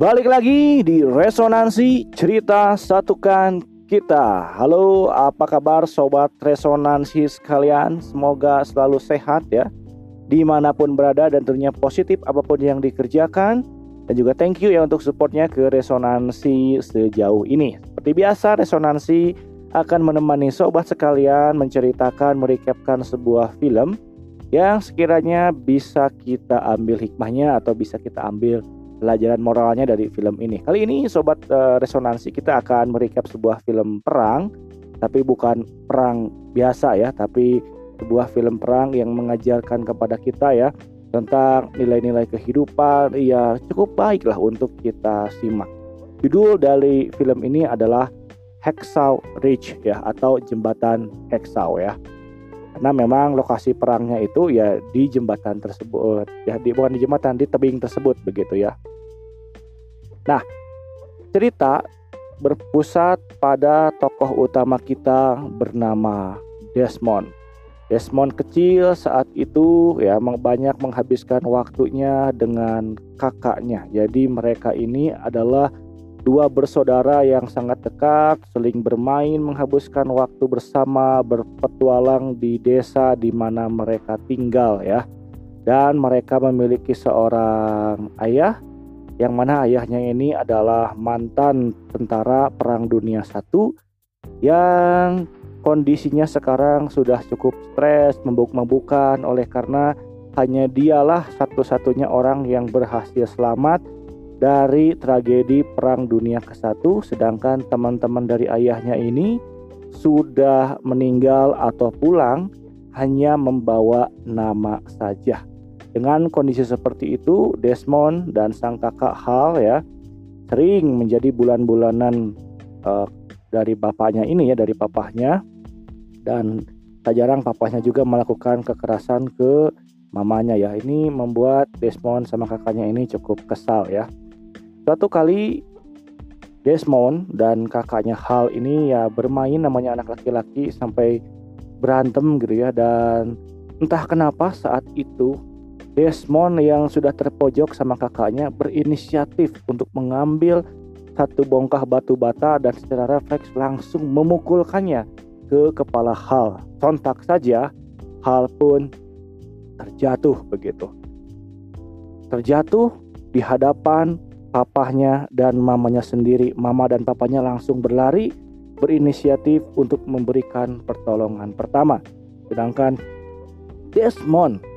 Balik lagi di Resonansi Cerita Satukan Kita. Halo apa kabar Sobat Resonansi sekalian? Semoga selalu sehat ya Di mana pun berada dan tentunya positif apa pun yang dikerjakan. Dan juga thank you ya untuk supportnya ke Resonansi sejauh ini. Seperti biasa Resonansi akan menemani sobat sekalian menceritakan, merecapkan sebuah film yang sekiranya bisa kita ambil hikmahnya atau bisa kita ambil pelajaran moralnya dari film ini. Kali ini sobat uh, resonansi kita akan merecap sebuah film perang, tapi bukan perang biasa ya, tapi sebuah film perang yang mengajarkan kepada kita ya tentang nilai-nilai kehidupan ya cukup baik lah untuk kita simak. Judul dari film ini adalah Hexaw Ridge ya atau jembatan Hexaw ya. Karena memang lokasi perangnya itu ya di jembatan tersebut ya di bukan di jembatan di tebing tersebut begitu ya. Nah, cerita berpusat pada tokoh utama kita bernama Desmond. Desmond kecil saat itu ya banyak menghabiskan waktunya dengan kakaknya. Jadi mereka ini adalah dua bersaudara yang sangat dekat, saling bermain, menghabiskan waktu bersama, berpetualang di desa di mana mereka tinggal ya. Dan mereka memiliki seorang ayah yang mana ayahnya ini adalah mantan tentara Perang Dunia I yang kondisinya sekarang sudah cukup stres, membuk-membukan oleh karena hanya dialah satu-satunya orang yang berhasil selamat dari tragedi Perang Dunia ke-1 sedangkan teman-teman dari ayahnya ini sudah meninggal atau pulang hanya membawa nama saja. Dengan kondisi seperti itu, Desmond dan sang kakak Hal ya sering menjadi bulan-bulanan uh, dari bapaknya ini ya, dari papahnya dan tak jarang papahnya juga melakukan kekerasan ke mamanya ya. Ini membuat Desmond sama kakaknya ini cukup kesal ya. Suatu kali Desmond dan kakaknya Hal ini ya bermain namanya anak laki-laki sampai berantem gitu ya dan entah kenapa saat itu Desmond yang sudah terpojok sama kakaknya berinisiatif untuk mengambil satu bongkah batu bata dan secara refleks langsung memukulkannya ke kepala Hal. Sontak saja Hal pun terjatuh begitu. Terjatuh di hadapan papahnya dan mamanya sendiri. Mama dan papanya langsung berlari berinisiatif untuk memberikan pertolongan pertama. Sedangkan Desmond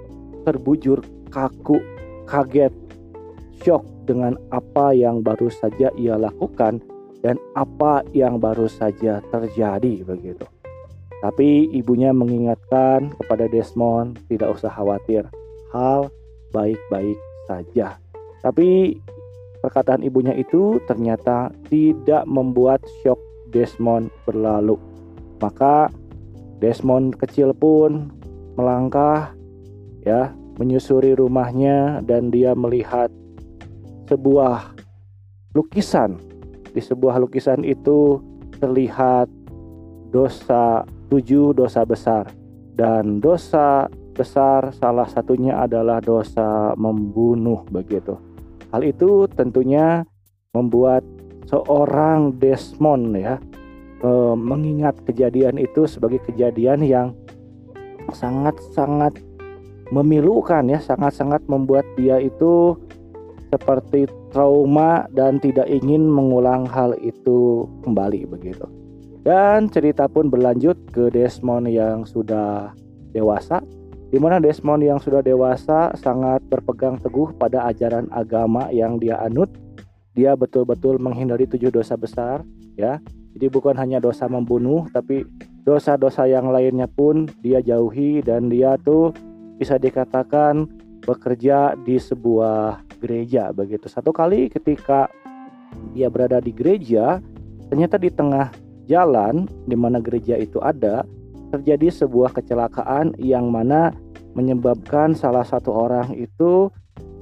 terbujur kaku, kaget, shock dengan apa yang baru saja ia lakukan dan apa yang baru saja terjadi begitu. Tapi ibunya mengingatkan kepada Desmond tidak usah khawatir, hal baik-baik saja. Tapi perkataan ibunya itu ternyata tidak membuat shock Desmond berlalu. Maka Desmond kecil pun melangkah ya menyusuri rumahnya dan dia melihat sebuah lukisan. Di sebuah lukisan itu terlihat dosa tujuh dosa besar dan dosa besar salah satunya adalah dosa membunuh begitu. Hal itu tentunya membuat seorang Desmond ya mengingat kejadian itu sebagai kejadian yang sangat-sangat memilukan ya sangat-sangat membuat dia itu seperti trauma dan tidak ingin mengulang hal itu kembali begitu. Dan cerita pun berlanjut ke Desmond yang sudah dewasa di mana Desmond yang sudah dewasa sangat berpegang teguh pada ajaran agama yang dia anut. Dia betul-betul menghindari tujuh dosa besar, ya. Jadi bukan hanya dosa membunuh, tapi dosa-dosa yang lainnya pun dia jauhi dan dia tuh bisa dikatakan bekerja di sebuah gereja begitu. Satu kali ketika dia berada di gereja, ternyata di tengah jalan di mana gereja itu ada, terjadi sebuah kecelakaan yang mana menyebabkan salah satu orang itu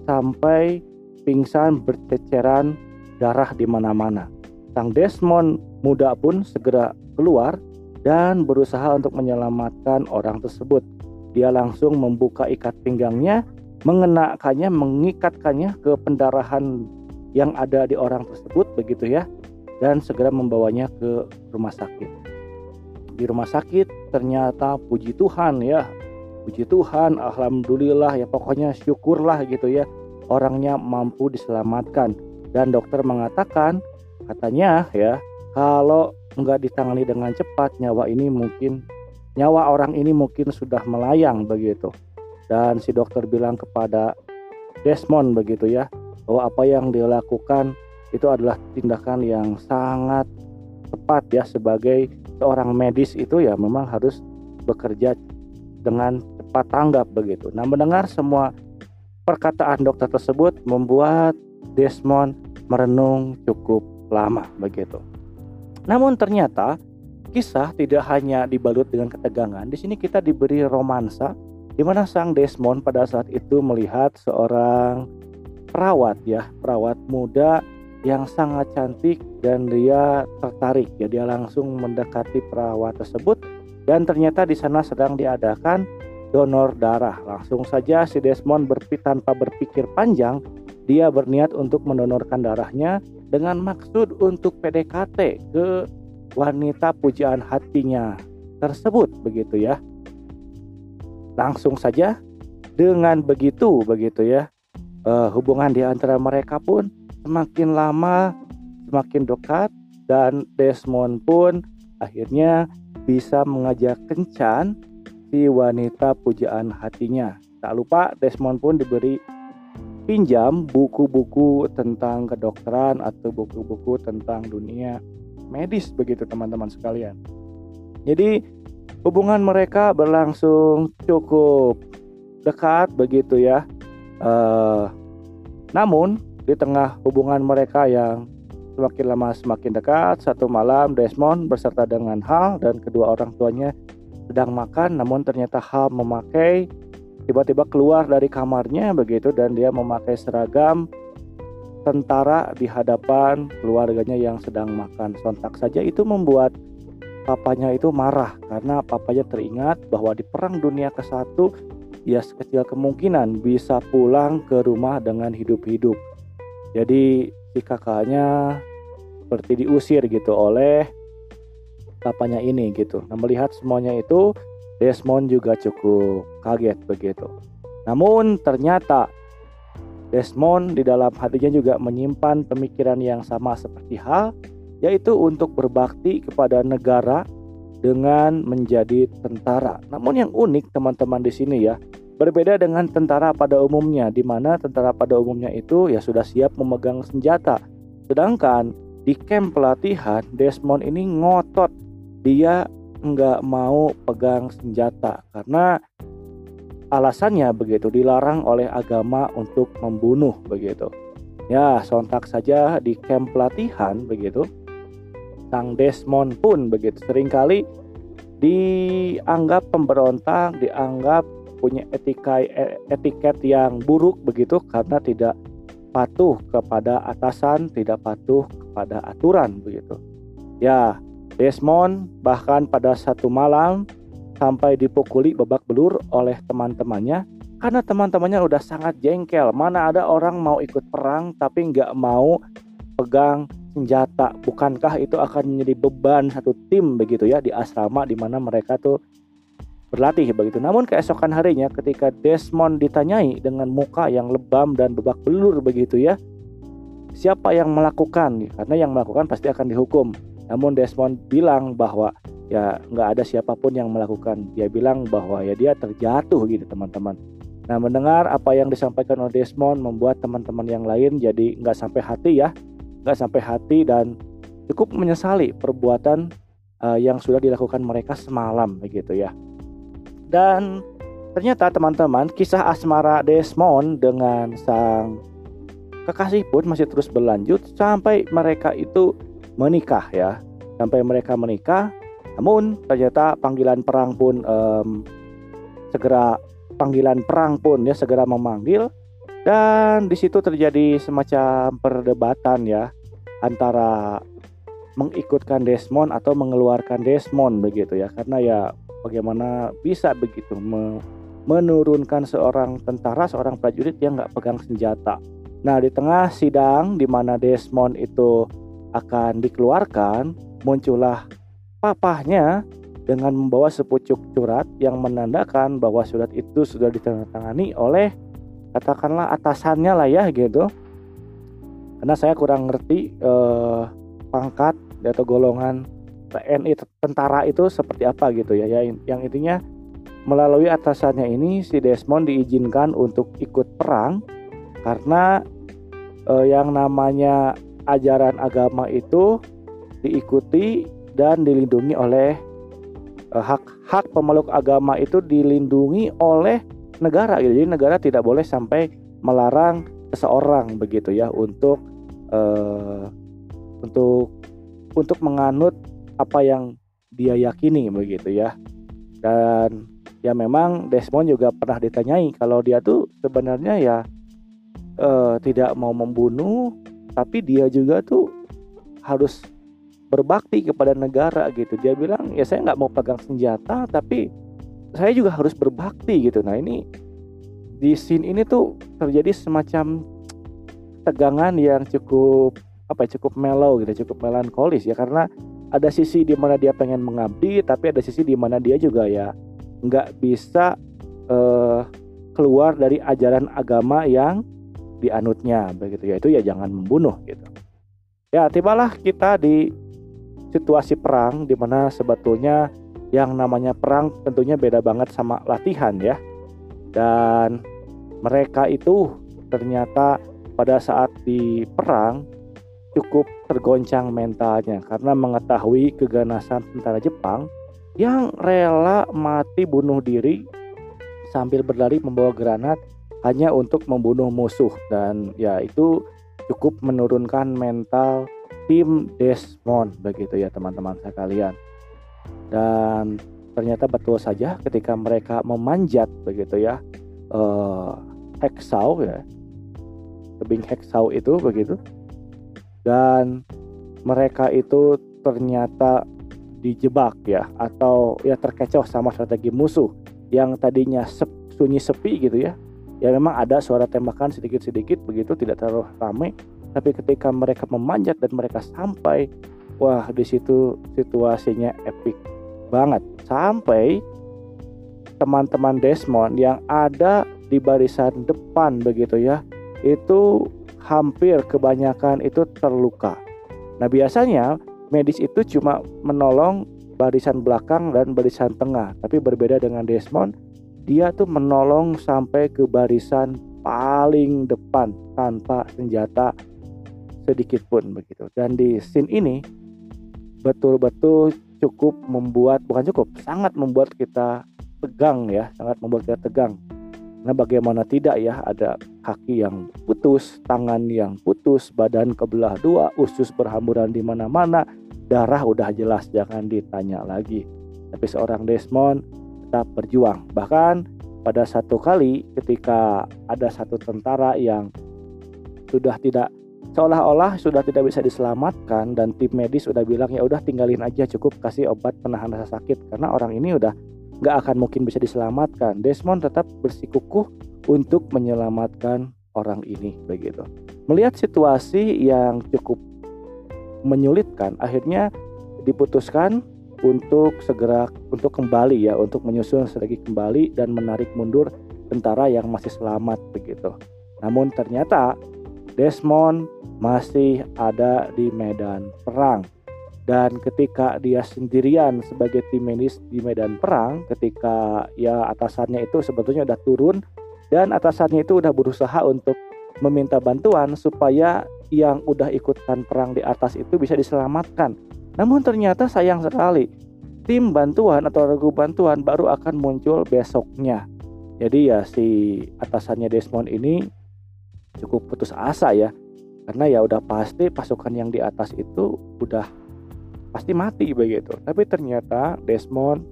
sampai pingsan berceceran darah di mana-mana. Sang Desmond muda pun segera keluar dan berusaha untuk menyelamatkan orang tersebut. Dia langsung membuka ikat pinggangnya, mengenakannya, mengikatkannya ke pendarahan yang ada di orang tersebut begitu ya dan segera membawanya ke rumah sakit. Di rumah sakit ternyata puji Tuhan ya. Puji Tuhan, alhamdulillah ya pokoknya syukurlah gitu ya. Orangnya mampu diselamatkan dan dokter mengatakan katanya ya kalau nggak ditangani dengan cepat nyawa ini mungkin nyawa orang ini mungkin sudah melayang begitu. Dan si dokter bilang kepada Desmond begitu ya bahwa apa yang dia lakukan itu adalah tindakan yang sangat tepat ya sebagai seorang medis itu ya memang harus bekerja dengan cepat tanggap begitu. Nah mendengar semua perkataan dokter tersebut membuat Desmond merenung cukup lama begitu. Namun ternyata kisah tidak hanya dibalut dengan ketegangan. Di sini kita diberi romansa di mana sang Desmond pada saat itu melihat seorang perawat ya, perawat muda yang sangat cantik dan dia tertarik ya dia langsung mendekati perawat tersebut dan ternyata di sana sedang diadakan donor darah. Langsung saja si Desmond berpi tanpa berpikir panjang dia berniat untuk mendonorkan darahnya dengan maksud untuk PDKT ke wanita pujaan hatinya tersebut begitu ya. Langsung saja dengan begitu begitu ya. Uh, hubungan di antara mereka pun semakin lama semakin dekat dan Desmond pun akhirnya bisa mengajak kencan si wanita pujaan hatinya. Tak lupa Desmond pun diberi pinjam buku-buku tentang kedokteran atau buku-buku tentang dunia medis begitu teman-teman sekalian. Jadi hubungan mereka berlangsung cukup dekat begitu ya. Uh, namun di tengah hubungan mereka yang semakin lama semakin dekat, satu malam Desmond beserta dengan Hal dan kedua orang tuanya sedang makan, namun ternyata Hal memakai tiba-tiba keluar dari kamarnya begitu dan dia memakai seragam tentara di hadapan keluarganya yang sedang makan. Sontak saja itu membuat papanya itu marah karena papanya teringat bahwa di perang dunia ke-1 ia sekecil kemungkinan bisa pulang ke rumah dengan hidup-hidup. Jadi si kakaknya seperti diusir gitu oleh papanya ini gitu. Nah melihat semuanya itu Desmond juga cukup kaget begitu. Namun ternyata Desmond di dalam hatinya juga menyimpan pemikiran yang sama seperti hal yaitu untuk berbakti kepada negara dengan menjadi tentara. Namun yang unik teman-teman di sini ya, Berbeda dengan tentara pada umumnya, di mana tentara pada umumnya itu ya sudah siap memegang senjata. Sedangkan di camp pelatihan, Desmond ini ngotot. Dia nggak mau pegang senjata karena alasannya begitu dilarang oleh agama untuk membunuh begitu. Ya, sontak saja di camp pelatihan begitu. Sang Desmond pun begitu sering kali dianggap pemberontak, dianggap punya etika e, etiket yang buruk begitu karena tidak patuh kepada atasan, tidak patuh kepada aturan begitu. Ya, Desmond bahkan pada satu malam sampai dipukuli babak belur oleh teman-temannya karena teman-temannya udah sangat jengkel. Mana ada orang mau ikut perang tapi nggak mau pegang senjata. Bukankah itu akan menjadi beban satu tim begitu ya di asrama di mana mereka tuh berlatih begitu. Namun keesokan harinya ketika Desmond ditanyai dengan muka yang lebam dan babak belur begitu ya, siapa yang melakukan? Karena yang melakukan pasti akan dihukum. Namun Desmond bilang bahwa ya nggak ada siapa pun yang melakukan. Dia bilang bahwa ya dia terjatuh gitu teman-teman. Nah mendengar apa yang disampaikan oleh Desmond membuat teman-teman yang lain jadi nggak sampai hati ya, nggak sampai hati dan cukup menyesali perbuatan uh, yang sudah dilakukan mereka semalam begitu ya. Dan ternyata teman-teman kisah asmara Desmond dengan sang kekasih pun masih terus berlanjut sampai mereka itu menikah ya. Sampai mereka menikah, namun ternyata panggilan perang pun um, segera panggilan perang pun ya segera memanggil dan di situ terjadi semacam perdebatan ya antara mengikutkan Desmond atau mengeluarkan Desmond begitu ya karena ya bagaimana bisa begitu menurunkan seorang tentara, seorang prajurit yang nggak pegang senjata. Nah, di tengah sidang di mana Desmond itu akan dikeluarkan, muncullah papahnya dengan membawa sepucuk surat yang menandakan bahwa surat itu sudah ditandatangani oleh katakanlah atasannya lah ya gitu. Karena saya kurang ngerti eh, pangkat atau golongan TNI tentara itu seperti apa gitu ya. ya yang intinya melalui atasannya ini si Desmond diizinkan untuk ikut perang karena eh, yang namanya ajaran agama itu diikuti dan dilindungi oleh eh, hak hak pemeluk agama itu dilindungi oleh negara gitu. Jadi negara tidak boleh sampai melarang seseorang begitu ya untuk eh, untuk untuk menganut apa yang dia yakini begitu ya. Dan ya memang Desmond juga pernah ditanyai kalau dia tuh sebenarnya ya uh, tidak mau membunuh tapi dia juga tuh harus berbakti kepada negara gitu. Dia bilang ya saya nggak mau pegang senjata tapi saya juga harus berbakti gitu. Nah ini di scene ini tuh terjadi semacam tegangan yang cukup apa ya, cukup mellow gitu cukup melankolis ya. Karena ada sisi di mana dia pengen mengabdi tapi ada sisi di mana dia juga ya nggak bisa uh, keluar dari ajaran agama yang dianutnya begitu ya. Itu ya jangan membunuh gitu. Ya tibalah kita di situasi perang di mana sebetulnya yang namanya perang tentunya beda banget sama latihan ya. Dan mereka itu ternyata pada saat di perang cukup tergoncang mentalnya karena mengetahui keganasan tentara Jepang yang rela mati bunuh diri sambil berlari membawa granat hanya untuk membunuh musuh. Dan ya itu cukup menurunkan mental tim Desmond begitu ya teman-teman sekalian. Dan ternyata betul saja ketika mereka memanjat begitu ya uh, Hexau ya tebing Hexau itu begitu. Dan mereka itu ternyata dijebak ya atau ya terkecoh sama strategi musuh yang tadinya sep, sunyi sepi gitu ya. Ya memang ada suara tembakan sedikit-sedikit begitu tidak terlalu ramai tapi ketika mereka memanjat dan mereka sampai wah di situ situasinya epic banget. Sampai teman-teman Desmond yang ada di barisan depan begitu ya itu hampir kebanyakan itu terluka. Nah biasanya medis itu cuma menolong barisan belakang dan barisan tengah. Tapi berbeda dengan Desmond dia tuh menolong sampai ke barisan paling depan tanpa senjata sedikit pun begitu. Dan di scene ini betul-betul cukup membuat bukan cukup, sangat membuat kita tegang ya, sangat membuat kita tegang. Nah, bagaimana tidak ya ada kaki yang putus, tangan yang putus, badan kebelah dua, usus berhamburan di mana-mana, darah udah jelas jangan ditanya lagi. Tapi seorang Desmond tetap berjuang. Bahkan pada satu kali ketika ada satu tentara yang sudah tidak seolah-olah sudah tidak bisa diselamatkan dan tim medis sudah bilang ya udah tinggalin aja cukup kasih obat penahan rasa sakit karena orang ini udah nggak akan mungkin bisa diselamatkan. Desmond tetap bersikukuh untuk menyelamatkan orang ini begitu. Melihat situasi yang cukup menyulitkan, akhirnya diputuskan untuk segera untuk kembali ya untuk menyusun strategi kembali dan menarik mundur tentara yang masih selamat begitu. Namun ternyata Desmond masih ada di medan perang dan ketika dia sendirian sebagai tim medis di medan perang ketika ya atasannya itu sebetulnya udah turun dan atasannya itu udah berusaha untuk meminta bantuan supaya yang udah ikutan perang di atas itu bisa diselamatkan namun ternyata sayang sekali, tim bantuan atau regu bantuan baru akan muncul besoknya. Jadi ya si atasannya Desmond ini cukup putus asa ya. Karena ya udah pasti pasukan yang di atas itu udah pasti mati begitu. Tapi ternyata Desmond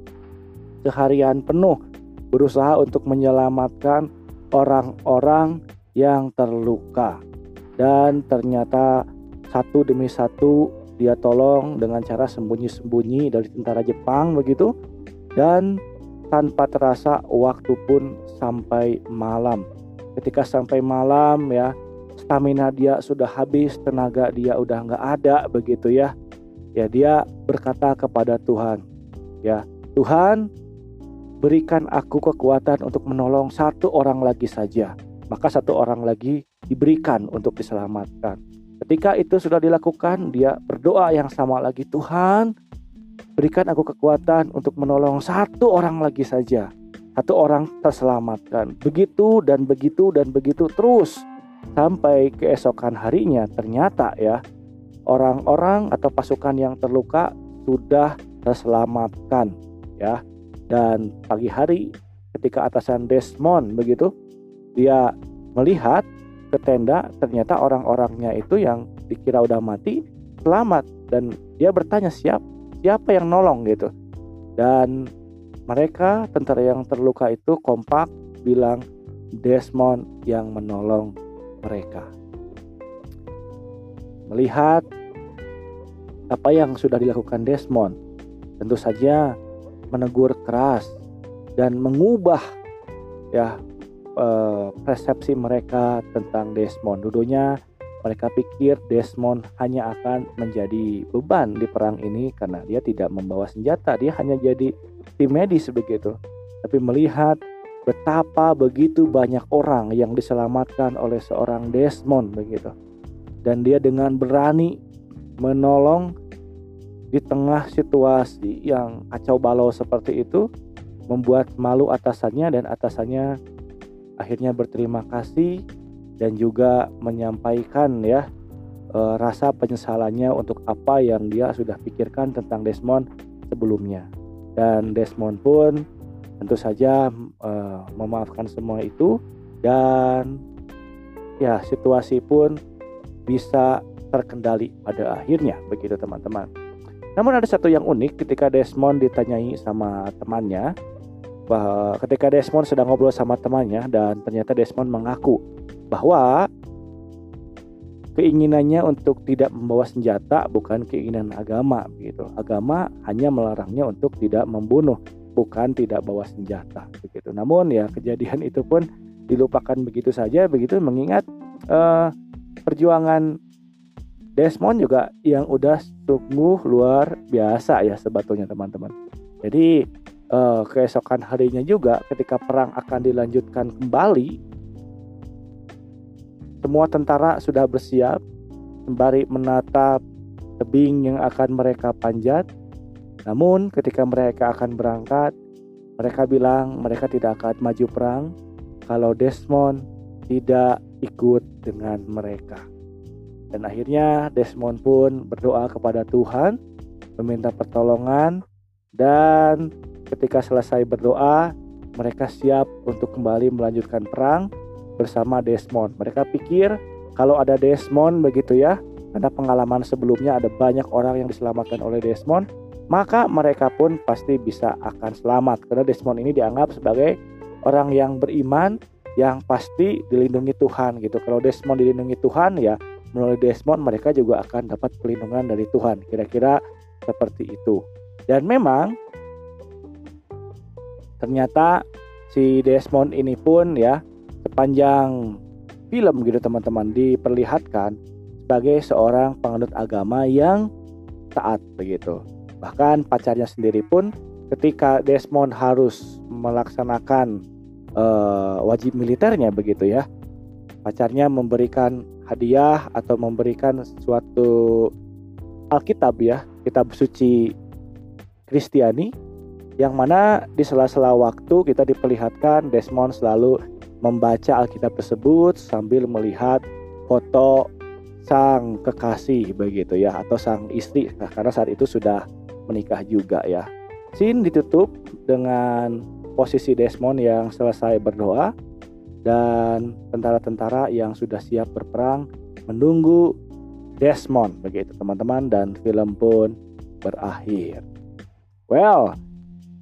seharian penuh berusaha untuk menyelamatkan orang-orang yang terluka. Dan ternyata satu demi satu dia tolong dengan cara sembunyi-sembunyi dari tentara Jepang begitu dan tanpa terasa waktu pun sampai malam ketika sampai malam ya stamina dia sudah habis, tenaga dia udah nggak ada begitu ya. Ya dia berkata kepada Tuhan, ya Tuhan berikan aku kekuatan untuk menolong satu orang lagi saja. Maka satu orang lagi diberikan untuk diselamatkan. Ketika itu sudah dilakukan, dia berdoa yang sama lagi, Tuhan berikan aku kekuatan untuk menolong satu orang lagi saja. Satu orang terselamatkan. Begitu dan begitu dan begitu terus. Sampai keesokan harinya ternyata ya orang-orang atau pasukan yang terluka sudah terselamatkan ya. Dan pagi hari ketika atasan Desmond begitu dia melihat ke tenda ternyata orang-orangnya itu yang dikira udah mati selamat. Dan dia bertanya siap siapa yang nolong? gitu. Dan mereka tentara yang terluka itu kompak bilang Desmond yang menolong mereka. Melihat apa yang sudah dilakukan Desmond, tentu saja menegur keras dan mengubah ya eh, persepsi mereka tentang Desmond. Dulunya mereka pikir Desmond hanya akan menjadi beban di perang ini karena dia tidak membawa senjata, dia hanya jadi tim medis begitu. Tapi melihat betapa begitu banyak orang yang diselamatkan oleh seorang Desmond begitu. Dan dia dengan berani menolong di tengah situasi yang kacau balau seperti itu membuat malu atasannya dan atasannya akhirnya berterima kasih dan juga menyampaikan ya e, rasa penyesalannya untuk apa yang dia sudah pikirkan tentang Desmond sebelumnya dan Desmond pun tentu saja uh, memaafkan semua itu dan ya situasi pun bisa terkendali pada akhirnya begitu teman-teman. Namun ada satu yang unik ketika Desmond ditanyai sama temannya bahwa ketika Desmond sedang ngobrol sama temannya dan ternyata Desmond mengaku bahwa keinginannya untuk tidak membawa senjata bukan keinginan agama gitu. Agama hanya melarangnya untuk tidak membunuh bukan tidak bawa senjata begitu. Namun ya kejadian itu pun dilupakan begitu saja begitu mengingat uh, perjuangan Desmond juga yang udah sungguh luar biasa ya sebetulnya teman-teman. Jadi uh, keesokan harinya juga ketika perang akan dilanjutkan kembali semua tentara sudah bersiap sembari menatap tebing yang akan mereka panjat namun ketika mereka akan berangkat, mereka bilang mereka tidak akan maju perang kalau Desmond tidak ikut dengan mereka. Dan akhirnya Desmond pun berdoa kepada Tuhan, meminta pertolongan dan ketika selesai berdoa, mereka siap untuk kembali melanjutkan perang bersama Desmond. Mereka pikir kalau ada Desmond begitu ya, karena pengalaman sebelumnya ada banyak orang yang diselamatkan oleh Desmond, maka mereka pun pasti bisa akan selamat karena Desmond ini dianggap sebagai orang yang beriman yang pasti dilindungi Tuhan gitu. Kalau Desmond dilindungi Tuhan ya melalui Desmond mereka juga akan dapat perlindungan dari Tuhan. Kira-kira seperti itu. Dan memang ternyata si Desmond ini pun ya sepanjang film gitu teman-teman diperlihatkan sebagai seorang penganut agama yang taat begitu. Bahkan pacarnya sendiri pun ketika Desmond harus melaksanakan uh, wajib militernya begitu ya. Pacarnya memberikan hadiah atau memberikan suatu Alkitab ya, kitab suci Kristiani yang mana di sela-sela waktu kita diperlihatkan Desmond selalu membaca Alkitab tersebut sambil melihat foto sang kekasih begitu ya atau sang istri nah, karena saat itu sudah menikah juga ya. Scene ditutup dengan posisi Desmond yang selesai berdoa dan tentara-tentara yang sudah siap berperang menunggu Desmond begitu teman-teman dan film pun berakhir. Well,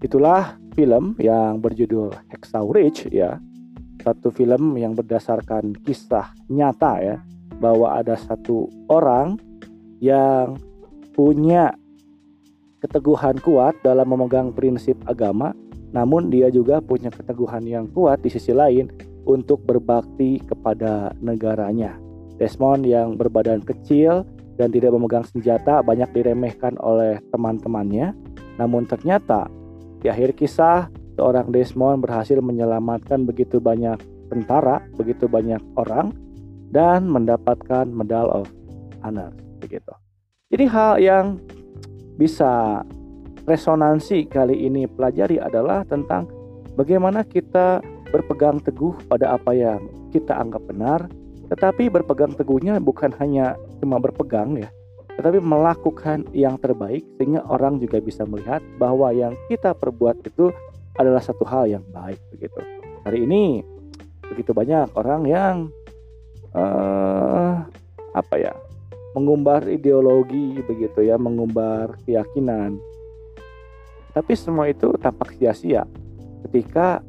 itulah film yang berjudul Hacksaw Ridge ya. Satu film yang berdasarkan kisah nyata ya bahwa ada satu orang yang punya keteguhan kuat dalam memegang prinsip agama, namun dia juga punya keteguhan yang kuat di sisi lain untuk berbakti kepada negaranya. Desmond yang berbadan kecil dan tidak memegang senjata banyak diremehkan oleh teman-temannya. Namun ternyata di akhir kisah seorang Desmond berhasil menyelamatkan begitu banyak tentara, begitu banyak orang dan mendapatkan Medal of Honor begitu. Jadi hal yang bisa resonansi kali ini pelajari adalah tentang bagaimana kita berpegang teguh pada apa yang kita anggap benar, tetapi berpegang teguhnya bukan hanya cuma berpegang ya, tetapi melakukan yang terbaik sehingga orang juga bisa melihat bahwa yang kita perbuat itu adalah satu hal yang baik begitu. Hari ini begitu banyak orang yang uh, apa ya mengumbar ideologi begitu ya, mengumbar keyakinan. Tapi semua itu tampak sia-sia ketika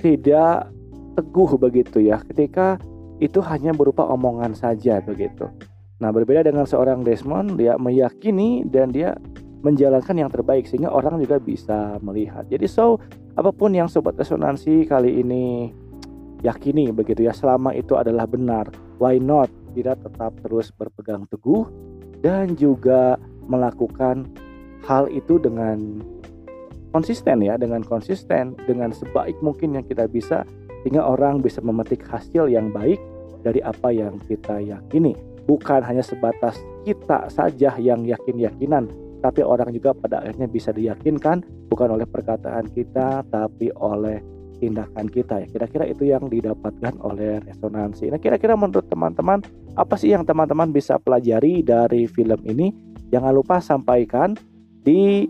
tidak teguh begitu ya, ketika itu hanya berupa omongan saja begitu. Nah, berbeda dengan seorang Desmond, dia meyakini dan dia menjalankan yang terbaik sehingga orang juga bisa melihat. Jadi so apa pun yang sobat resonansi kali ini yakini begitu ya selama itu adalah benar, why not kita tetap terus berpegang teguh dan juga melakukan hal itu dengan konsisten ya, dengan konsisten dengan sebaik mungkin yang kita bisa sehingga orang bisa memetik hasil yang baik dari apa yang kita yakini. Bukan hanya sebatas kita saja yang yakin-yakinan, tapi orang juga pada akhirnya bisa diyakinkan bukan oleh perkataan kita tapi oleh tindakan kita ya. Kira-kira itu yang didapatkan oleh resonansi. Nah kira-kira menurut teman-teman apa sih yang teman-teman bisa pelajari dari film ini? Jangan lupa sampaikan di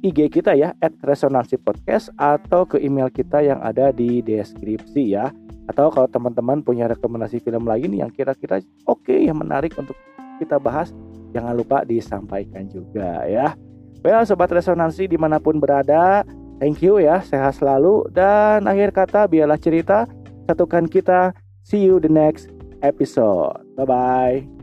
IG kita ya at resonansi podcast atau ke email kita yang ada di deskripsi ya. Atau kalau teman-teman punya rekomendasi film lain yang kira-kira oke okay, yang menarik untuk kita bahas jangan lupa disampaikan juga ya. Well, sobat resonansi di mana pun berada, thank you ya, sehat selalu dan akhir kata biarlah cerita satukan kita. See you the next episode. Bye bye.